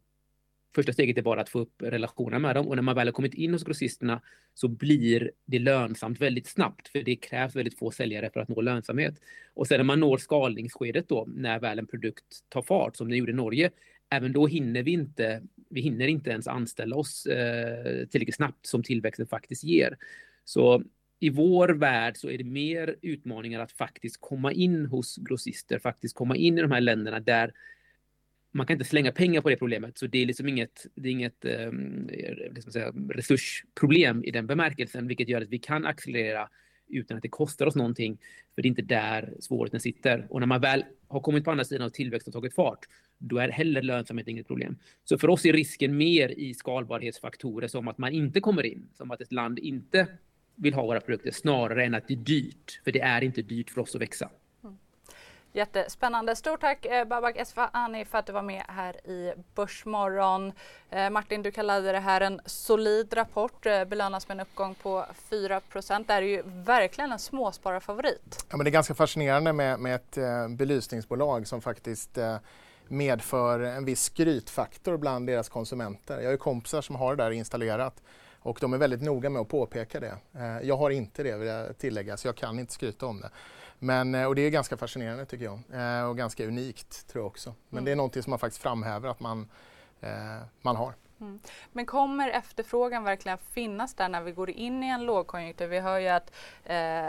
Första steget är bara att få upp relationen med dem och när man väl har kommit in hos grossisterna så blir det lönsamt väldigt snabbt för det krävs väldigt få säljare för att nå lönsamhet. Och sen när man når skalningsskedet då när väl en produkt tar fart som den gjorde i Norge, även då hinner vi inte, vi hinner inte ens anställa oss eh, tillräckligt snabbt som tillväxten faktiskt ger. Så i vår värld så är det mer utmaningar att faktiskt komma in hos grossister, faktiskt komma in i de här länderna där man kan inte slänga pengar på det problemet, så det är liksom inget, det är inget um, säga, resursproblem i den bemärkelsen, vilket gör att vi kan accelerera utan att det kostar oss någonting, för det är inte där svårigheten sitter. Och när man väl har kommit på andra sidan och tillväxten tagit fart, då är heller lönsamhet inget problem. Så för oss är risken mer i skalbarhetsfaktorer som att man inte kommer in, som att ett land inte vill ha våra produkter, snarare än att det är dyrt. För det är inte dyrt för oss att växa. Jättespännande. Stort tack eh, Babak Esfahani för att du var med här i Börsmorgon. Eh, Martin, du kallade det här en solid rapport, eh, belönas med en uppgång på 4% Det är ju verkligen en småspararfavorit. Ja, men det är ganska fascinerande med, med ett eh, belysningsbolag som faktiskt eh, medför en viss skrytfaktor bland deras konsumenter. Jag har ju kompisar som har det där installerat och de är väldigt noga med att påpeka det. Eh, jag har inte det vill jag tillägga, så jag kan inte skryta om det. Men, eh, och det är ganska fascinerande tycker jag eh, och ganska unikt tror jag också. Men mm. det är någonting som man faktiskt framhäver att man, man har. Mm. Men kommer efterfrågan verkligen finnas där när vi går in i en lågkonjunktur? Vi hör ju att eh,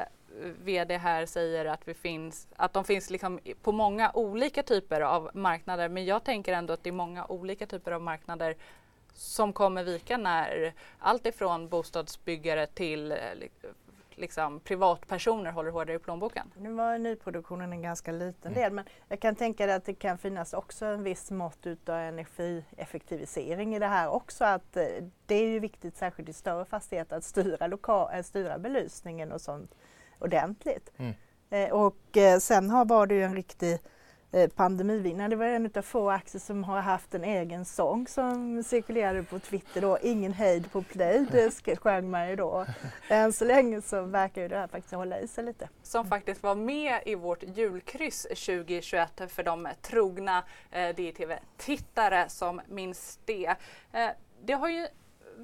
VD här säger att, vi finns, att de finns liksom på många olika typer av marknader men jag tänker ändå att det är många olika typer av marknader som kommer vika när allt ifrån bostadsbyggare till eh, liksom, privatpersoner håller hårdare i plånboken. Nu var nyproduktionen en ganska liten del men jag kan tänka dig att det kan finnas också en viss mått utav energieffektivisering i det här också. Att eh, det är ju viktigt, särskilt i större fastigheter, att styra, lokal, äh, styra belysningen och sånt ordentligt. Mm. Eh, och sen har, var det ju en riktig eh, Eh, pandemivinnare. Det var en av få aktier som har haft en egen sång som cirkulerade på Twitter då. Ingen hejd på play, det sjöng man ju då. Än så länge så verkar ju det här faktiskt hålla i sig lite. Som faktiskt var med i vårt julkryss 2021 för de trogna eh, DTV-tittare som minns det. Eh, det har ju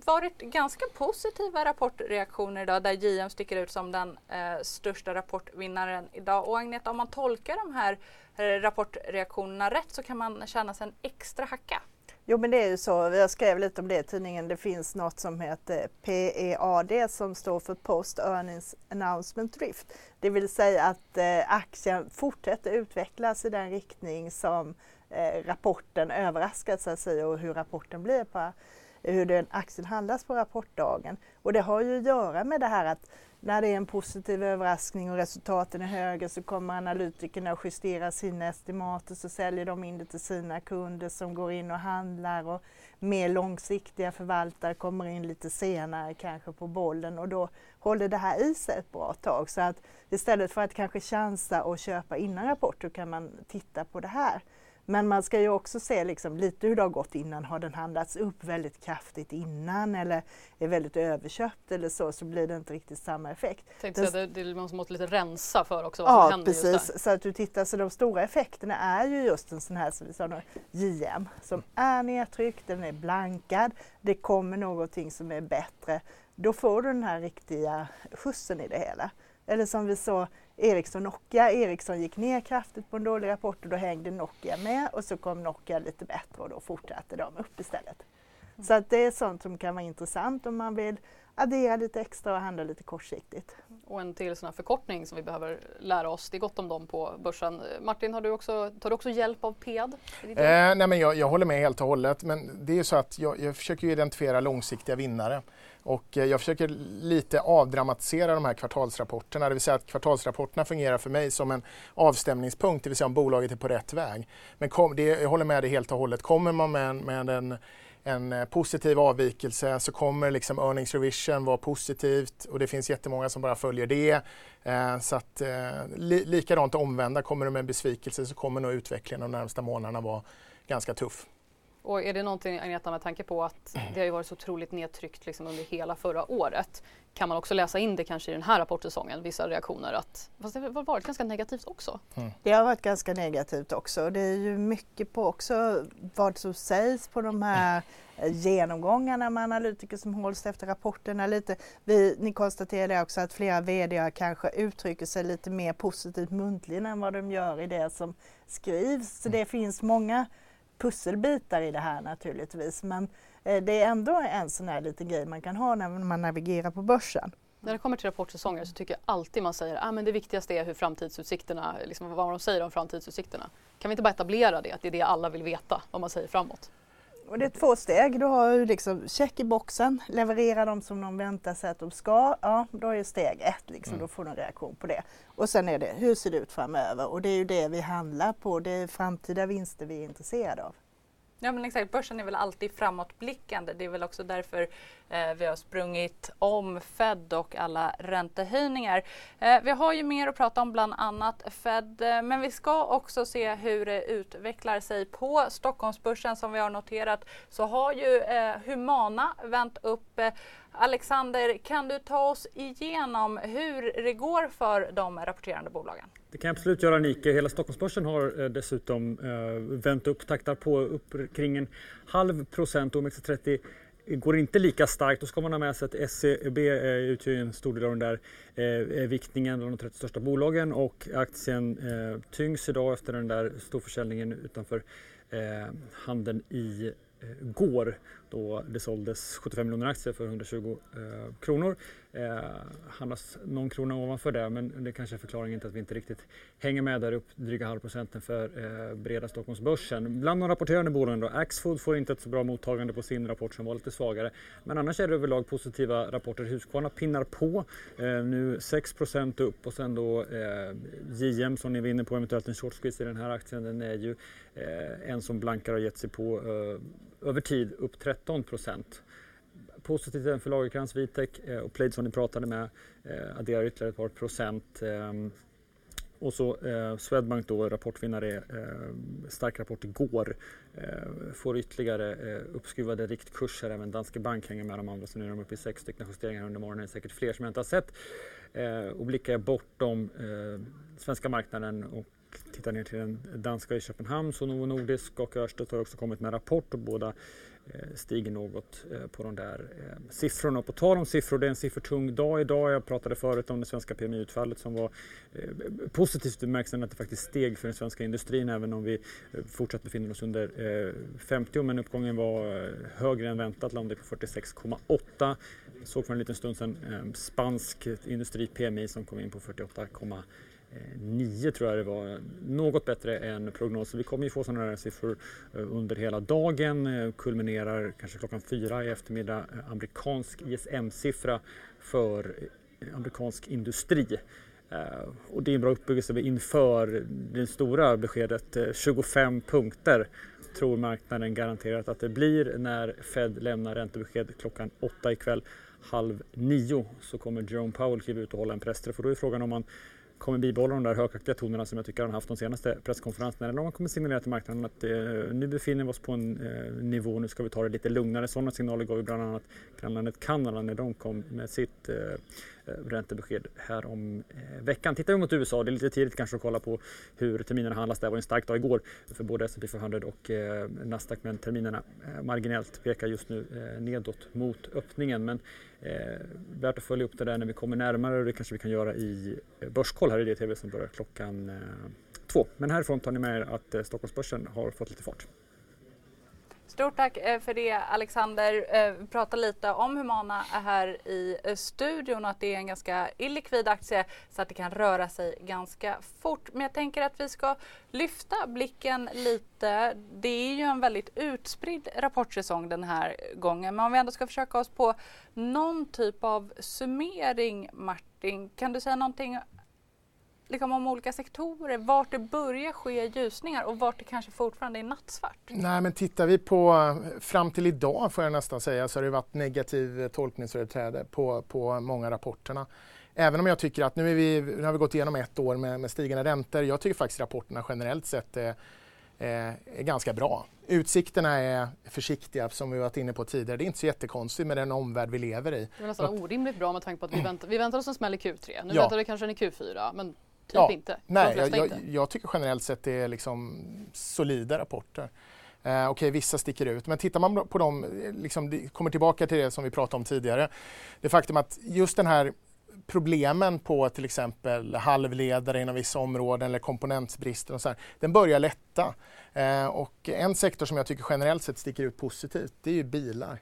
varit ganska positiva rapportreaktioner idag där JM sticker ut som den eh, största rapportvinnaren idag. Och Agneta, om man tolkar de här rapportreaktionerna rätt så kan man tjäna sig en extra hacka. Jo men det är ju så, jag skrev lite om det i tidningen, det finns något som heter PEAD som står för Post Earnings Announcement Drift. Det vill säga att eh, aktien fortsätter utvecklas i den riktning som eh, rapporten överraskat sig och hur rapporten blir på hur den aktien handlas på rapportdagen. Och det har ju att göra med det här att när det är en positiv överraskning och resultaten är högre så kommer analytikerna att justera sina estimat och så säljer de in det till sina kunder som går in och handlar och mer långsiktiga förvaltare kommer in lite senare kanske på bollen och då håller det här i sig ett bra tag. Så att istället för att kanske chansa och köpa innan rapport kan man titta på det här. Men man ska ju också se liksom lite hur det har gått innan. Har den handlats upp väldigt kraftigt innan eller är väldigt överköpt eller så, så blir det inte riktigt samma effekt. Tänkte den, säga, det, det, man måste lite rensa för också vad ja, som händer precis. just där. Så att du tittar, så de stora effekterna är ju just en sån här som vi sa nu, JM som är nedtryckt, den är blankad, det kommer någonting som är bättre. Då får du den här riktiga skjutsen i det hela. Eller som vi såg Ericsson Nokia. Ericsson gick ner kraftigt på en dålig rapport och då hängde Nokia med och så kom Nokia lite bättre och då fortsatte de upp istället. Så att det är sånt som kan vara intressant om man vill addera lite extra och handla lite kortsiktigt. Och en till sån här förkortning som vi behöver lära oss. Det är gott om dem på börsen. Martin, har du också, tar du också hjälp av PED? Eh, nej men jag, jag, håller med helt och hållet. Men det är så att jag, jag försöker identifiera långsiktiga vinnare. Och eh, jag försöker lite avdramatisera de här kvartalsrapporterna. Det vill säga att kvartalsrapporterna fungerar för mig som en avstämningspunkt, det vill säga om bolaget är på rätt väg. Men kom, det, jag håller med dig helt och hållet. Kommer man med, med en en eh, positiv avvikelse så kommer liksom earnings revision vara positivt och det finns jättemånga som bara följer det. Eh, så att, eh, li likadant omvända, kommer du med en besvikelse så kommer nog utvecklingen de närmsta månaderna vara ganska tuff. Och är det någonting Agneta med tanke på att det har ju varit så otroligt nedtryckt liksom under hela förra året. Kan man också läsa in det kanske i den här rapportsäsongen, vissa reaktioner att fast det har varit ganska negativt också? Mm. Det har varit ganska negativt också. Det är ju mycket på också vad som sägs på de här genomgångarna med analytiker som hålls efter rapporterna lite. Vi, ni konstaterade också att flera VD kanske uttrycker sig lite mer positivt muntligen än vad de gör i det som skrivs. Så det finns många pusselbitar i det här naturligtvis. Men eh, det är ändå en sån här liten grej man kan ha när man navigerar på börsen. När det kommer till rapportsäsonger så tycker jag alltid man säger att ah, det viktigaste är hur framtidsutsikterna, liksom vad de säger om framtidsutsikterna. Kan vi inte bara etablera det, att det är det alla vill veta, vad man säger framåt? Och det är två steg. Du har ju liksom check i boxen, leverera dem som de väntar sig att de ska. Ja, då är steg ett, liksom, mm. då får du en reaktion på det. Och sen är det, hur ser det ut framöver? Och det är ju det vi handlar på, det är framtida vinster vi är intresserade av. Ja men exakt, börsen är väl alltid framåtblickande. Det är väl också därför eh, vi har sprungit om Fed och alla räntehöjningar. Eh, vi har ju mer att prata om, bland annat Fed, eh, men vi ska också se hur det utvecklar sig på Stockholmsbörsen. Som vi har noterat så har ju eh, Humana vänt upp. Eh, Alexander, kan du ta oss igenom hur det går för de rapporterande bolagen? Det kan jag absolut göra Nike. Hela Stockholmsbörsen har eh, dessutom eh, vänt upp, taktar på upp kring en halv procent. OMXS30 går inte lika starkt. Då ska man ha med sig att SEB eh, utgör en stor del av den där eh, viktningen av de 30 största bolagen och aktien eh, tyngs idag efter den där storförsäljningen utanför eh, handeln i går då det såldes 75 miljoner aktier för 120 eh, kronor. Eh, handlas någon krona ovanför det men det kanske är förklaringen till att vi inte riktigt hänger med där upp dryga halvprocenten för eh, breda Stockholmsbörsen. Bland de rapporterande bolagen då, Axfood får inte ett så bra mottagande på sin rapport som var lite svagare. Men annars är det överlag positiva rapporter. Husqvarna pinnar på, eh, nu 6% upp och sen då eh, JM som ni vinner på eventuellt en short squeeze i den här aktien. Den är ju eh, en som blankar har gett sig på eh, över tid upp 30 13 procent positivt även för Lagercrantz, Vitec eh, och Plaid som ni pratade med eh, adderar ytterligare ett par procent. Eh, och så eh, Swedbank då, rapportvinnare, eh, stark rapport igår. Eh, får ytterligare eh, uppskruvade riktkurser. Även Danske Bank hänger med de andra så nu är de uppe i sex stycken justeringar under morgonen. Det är säkert fler som jag inte har sett. Eh, och blickar jag bortom eh, svenska marknaden och tittar ner till den danska i Köpenhamn så Novo Nordisk och Ørsted har också kommit med rapport och båda Eh, stiger något eh, på de där eh, siffrorna. Och på tal om siffror, det är en siffertung dag idag. Jag pratade förut om det svenska PMI-utfallet som var positivt i bemärkelsen att det faktiskt steg för den svenska industrin även om vi fortsatt befinner oss under 50 men uppgången var högre än väntat, landade på 46,8. Såg för en liten stund sedan spansk industri-PMI som kom in på 48,1 Eh, 9 tror jag det var, något bättre än prognosen. Vi kommer ju få sådana här siffror eh, under hela dagen, eh, kulminerar kanske klockan fyra i eftermiddag, amerikansk ISM-siffra för amerikansk industri. Och det är en bra uppbyggelse inför det stora beskedet, 25 punkter tror marknaden garanterat att det blir när Fed lämnar räntebesked klockan åtta ikväll. Halv nio så kommer Jerome Powell kliva ut och hålla en pressträff och då är frågan om man kommer bibehålla de där högaktiga tonerna som jag tycker han haft de senaste presskonferenserna eller om han kommer signalera till marknaden att eh, nu befinner vi oss på en eh, nivå, nu ska vi ta det lite lugnare. Sådana signaler gav ju bland annat grannlandet Kanada när de kom med sitt Eh, Eh, räntebesked här om eh, veckan. Tittar vi mot USA, det är lite tidigt kanske att kolla på hur terminerna handlas. Det var en stark dag igår för både S&P 500 och eh, Nasdaq men terminerna marginellt pekar just nu nedåt mot öppningen. Men eh, värt att följa upp det där när vi kommer närmare och det kanske vi kan göra i Börskoll här i DTV som börjar klockan eh, två. Men härifrån tar ni med er att Stockholmsbörsen har fått lite fart. Stort tack eh, för det Alexander. Prata vi lite om Humana här i eh, studion och att det är en ganska illikvid aktie så att det kan röra sig ganska fort. Men jag tänker att vi ska lyfta blicken lite. Det är ju en väldigt utspridd rapportsäsong den här gången. Men om vi ändå ska försöka oss på någon typ av summering Martin, kan du säga någonting liksom om olika sektorer, vart det börjar ske ljusningar och vart det kanske fortfarande är nattsvart? Nej men tittar vi på fram till idag får jag nästan säga så har det varit negativ tolkningsföreträde på, på många rapporterna. Även om jag tycker att nu, är vi, nu har vi gått igenom ett år med, med stigande räntor. Jag tycker faktiskt rapporterna generellt sett är, är, är ganska bra. Utsikterna är försiktiga som vi varit inne på tidigare. Det är inte så jättekonstigt med den omvärld vi lever i. Det är nästan orimligt bra med tanke på att vi väntar, vi väntar oss en smäll i Q3. Nu ja. väntar vi kanske en i Q4 men Typ ja, inte? Nej, jag, jag, jag, tycker generellt sett det är liksom solida rapporter. Eh, Okej, okay, vissa sticker ut, men tittar man på dem, liksom, kommer tillbaka till det som vi pratade om tidigare. Det faktum att just den här problemen på till exempel halvledare inom vissa områden eller komponentbrister och så här, den börjar lätta. Eh, och en sektor som jag tycker generellt sett sticker ut positivt, det är ju bilar.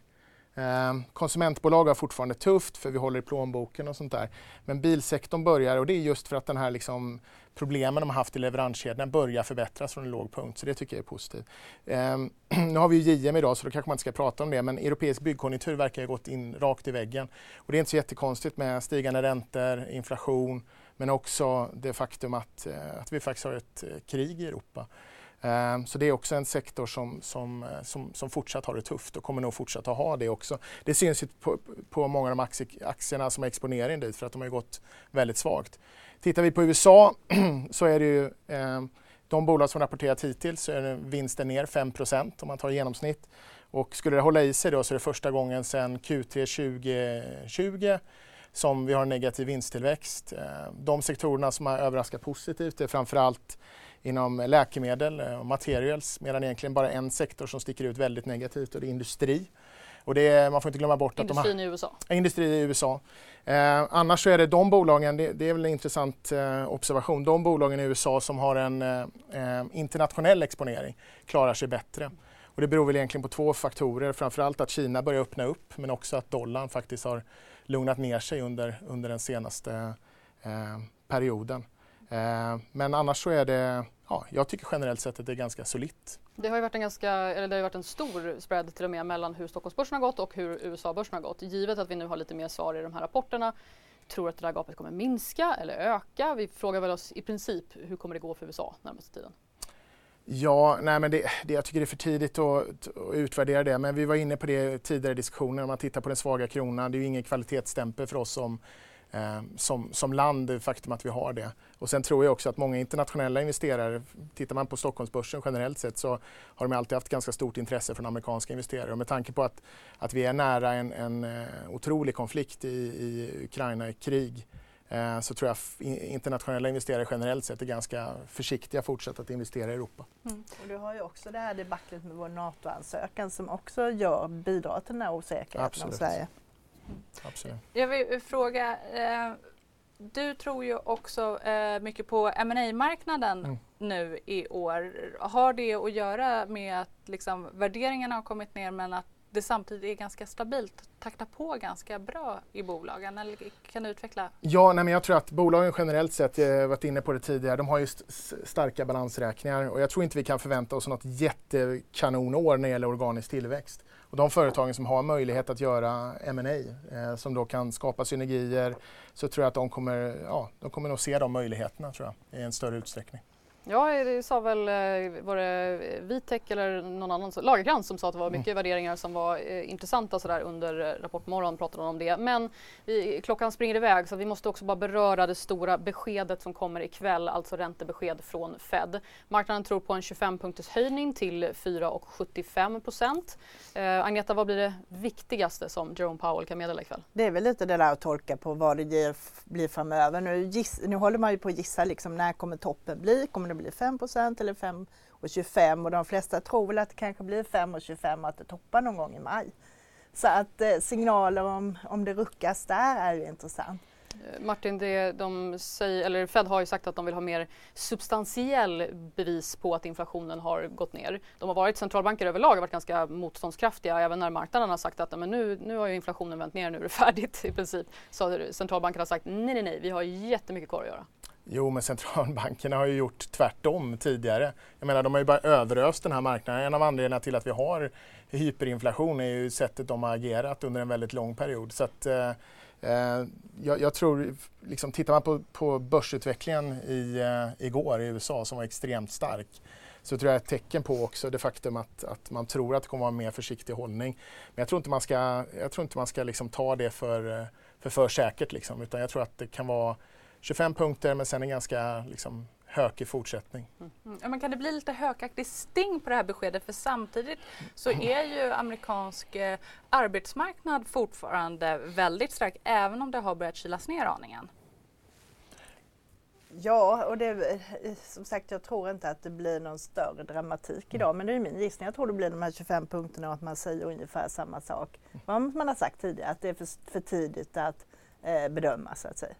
Ehm, konsumentbolag har fortfarande tufft för vi håller i plånboken och sånt där. Men bilsektorn börjar och det är just för att den här liksom problemen de har haft i leveranskedjan börjar förbättras från en låg punkt. Så det tycker jag är positivt. Ehm, nu har vi ju JM idag så då kanske man inte ska prata om det men europeisk byggkonjunktur verkar ha gått in rakt i väggen. Och det är inte så jättekonstigt med stigande räntor, inflation men också det faktum att, eh, att vi faktiskt har ett eh, krig i Europa. Ehm, så det är också en sektor som, som, eh, som, som fortsatt har det tufft och kommer nog fortsatt att ha det också. Det syns på, på många av de aktierna som är exponering dit för att de har gått väldigt svagt. Tittar vi på USA så är det ju eh, de bolag som rapporterat hittills så är vinsten ner 5% om man tar genomsnitt. Och skulle det hålla i sig då så är det första gången sedan Q3 2020 som vi har negativ vinsttillväxt. Ehm, de sektorerna som har överraskat positivt är framförallt inom läkemedel och materials medan egentligen bara en sektor som sticker ut väldigt negativt och det är industri. Och det man får inte glömma bort Industrin att de har, i USA? Industri i USA. Eh, annars så är det de bolagen, det, det är väl en intressant eh, observation, de bolagen i USA som har en eh, internationell exponering klarar sig bättre. Och det beror väl egentligen på två faktorer, framförallt att Kina börjar öppna upp men också att dollarn faktiskt har lugnat ner sig under, under den senaste eh, perioden. Eh, men annars så är det, ja, jag tycker generellt sett att det är ganska solitt. Det har ju varit en, ganska, eller det har varit en stor spread till och med mellan hur Stockholmsbörsen har gått och hur USA-börsen har gått. Givet att vi nu har lite mer svar i de här rapporterna tror att det där gapet kommer minska eller öka? Vi frågar väl oss i princip hur kommer det gå för USA närmaste tiden? Ja, nej men det, det, jag tycker det är för tidigt att, att, utvärdera det. Men vi var inne på det tidigare i diskussionen. Om man tittar på den svaga kronan, det är ju ingen kvalitetsstämpel för oss som eh, som, som land, det faktum att vi har det. Och sen tror jag också att många internationella investerare, tittar man på Stockholmsbörsen generellt sett så har de alltid haft ganska stort intresse från amerikanska investerare. Och med tanke på att, att vi är nära en, en uh, otrolig konflikt i, i Ukraina, i krig, uh, så tror jag internationella investerare generellt sett är ganska försiktiga fortsatt att investera i Europa. Mm. Och du har ju också det här debaclet med vår NATO-ansökan som också gör, bidrar till den här osäkerheten Absolut. om Sverige. Absolut. Jag vill fråga, eh, du tror ju också eh, mycket på ma marknaden mm. nu i år. Har det att göra med att liksom, värderingarna har kommit ner men att det samtidigt är ganska stabilt, taktar på ganska bra i bolagen? Eller kan du utveckla? Ja, nej, men jag tror att bolagen generellt sett, jag har varit inne på det tidigare, de har ju starka balansräkningar och jag tror inte vi kan förvänta oss något jättekanonår när det gäller organisk tillväxt. Och de företagen som har möjlighet att göra M&A eh, som då kan skapa synergier så tror jag att de kommer, ja, de kommer nog se de möjligheterna tror jag, i en större utsträckning. Ja, det sa väl, eh, var det Vitek eller någon annan, Lagercrantz som sa att det var mm. mycket mm. värderingar som var eh, intressanta sådär under eh, Rapportmorgon pratade om det. Men vi, klockan springer iväg så vi måste också bara beröra det stora beskedet som kommer ikväll, alltså räntebesked från Fed. Marknaden tror på en 25 punkters höjning till 4,75 procent. Eh, Agneta, vad blir det viktigaste som Jerome Powell kan meddela ikväll? Det är väl lite det där att tolka på vad det blir framöver. Nu, giss, nu håller man ju på att gissa liksom, när kommer toppen bli? Kommer det bli 5% eller 5 och 25 och de flesta tror väl att det kanske blir 5 och 25 att det toppar någon gång i maj. Så att eh, signaler om, om det ruckas där är ju intressant. Eh, Martin, det de säger, eller Fed har ju sagt att de vill ha mer substantiell bevis på att inflationen har gått ner. De har varit centralbanker överlag har varit ganska motståndskraftiga även när marknaden har sagt att men nu, nu har ju inflationen vänt ner, nu är det färdigt i princip. Så centralbankerna har sagt nej, nej, nej, vi har jättemycket kvar att göra. Jo, men centralbankerna har ju gjort tvärtom tidigare. Jag menar, de har ju bara överöst den här marknaden. En av anledningarna till att vi har hyperinflation är ju sättet de har agerat under en väldigt lång period. Så att, eh, eh jag, jag, tror, liksom, tittar man på, på börsutvecklingen i, eh, igår i USA som var extremt stark så tror jag är ett tecken på också det faktum att, att man tror att det kommer vara en mer försiktig hållning. Men jag tror inte man ska, jag tror inte man ska liksom ta det för, eh, för, för säkert liksom, utan jag tror att det kan vara 25 punkter men sen en ganska liksom, hökig fortsättning. Mm. Ja, men kan det bli lite hökaktig sting på det här beskedet? För samtidigt så är ju amerikansk eh, arbetsmarknad fortfarande väldigt stark även om det har börjat kylas ner aningen. Ja, och det, som sagt jag tror inte att det blir någon större dramatik idag men det är min gissning. Jag tror det blir de här 25 punkterna och att man säger ungefär samma sak. Vad man har sagt tidigare, att det är för, för tidigt att eh, bedöma så att säga.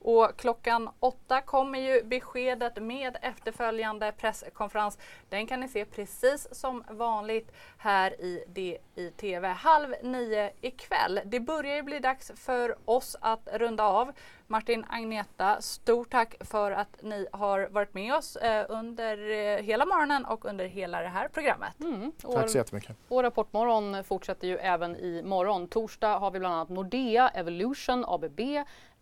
Och klockan åtta kommer ju beskedet med efterföljande presskonferens. Den kan ni se precis som vanligt här i DITV halv nio ikväll. Det börjar ju bli dags för oss att runda av. Martin Agneta, stort tack för att ni har varit med oss eh, under eh, hela morgonen och under hela det här programmet. Mm. Tack så jättemycket. Och Rapportmorgon fortsätter ju även i morgon. Torsdag har vi bland annat Nordea, Evolution, ABB,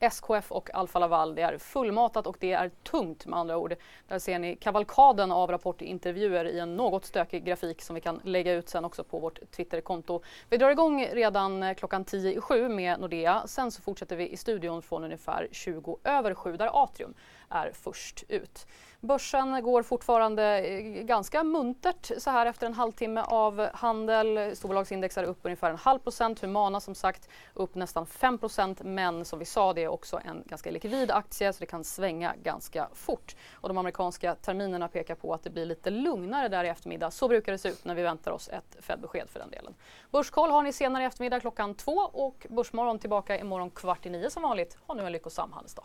SKF och Alfa Laval. Det är fullmatat och det är tungt med andra ord. Där ser ni kavalkaden av rapportintervjuer i en något stökig grafik som vi kan lägga ut sen också på vårt Twitterkonto. Vi drar igång redan eh, klockan 10 i sju med Nordea. Sen så fortsätter vi i studion från ungefär 20 över sju där Atrium är först ut. Börsen går fortfarande eh, ganska muntert så här efter en halvtimme av handel. Storbolagsindex är upp ungefär en halv procent. Humana som sagt upp nästan 5 procent. Men som vi sa, det är också en ganska likvid aktie så det kan svänga ganska fort. Och de amerikanska terminerna pekar på att det blir lite lugnare där i eftermiddag. Så brukar det se ut när vi väntar oss ett Fed-besked för den delen. Börskoll har ni senare i eftermiddag klockan två och Börsmorgon tillbaka imorgon kvart i nio som vanligt. Ha nu en lyckosam handelsdag.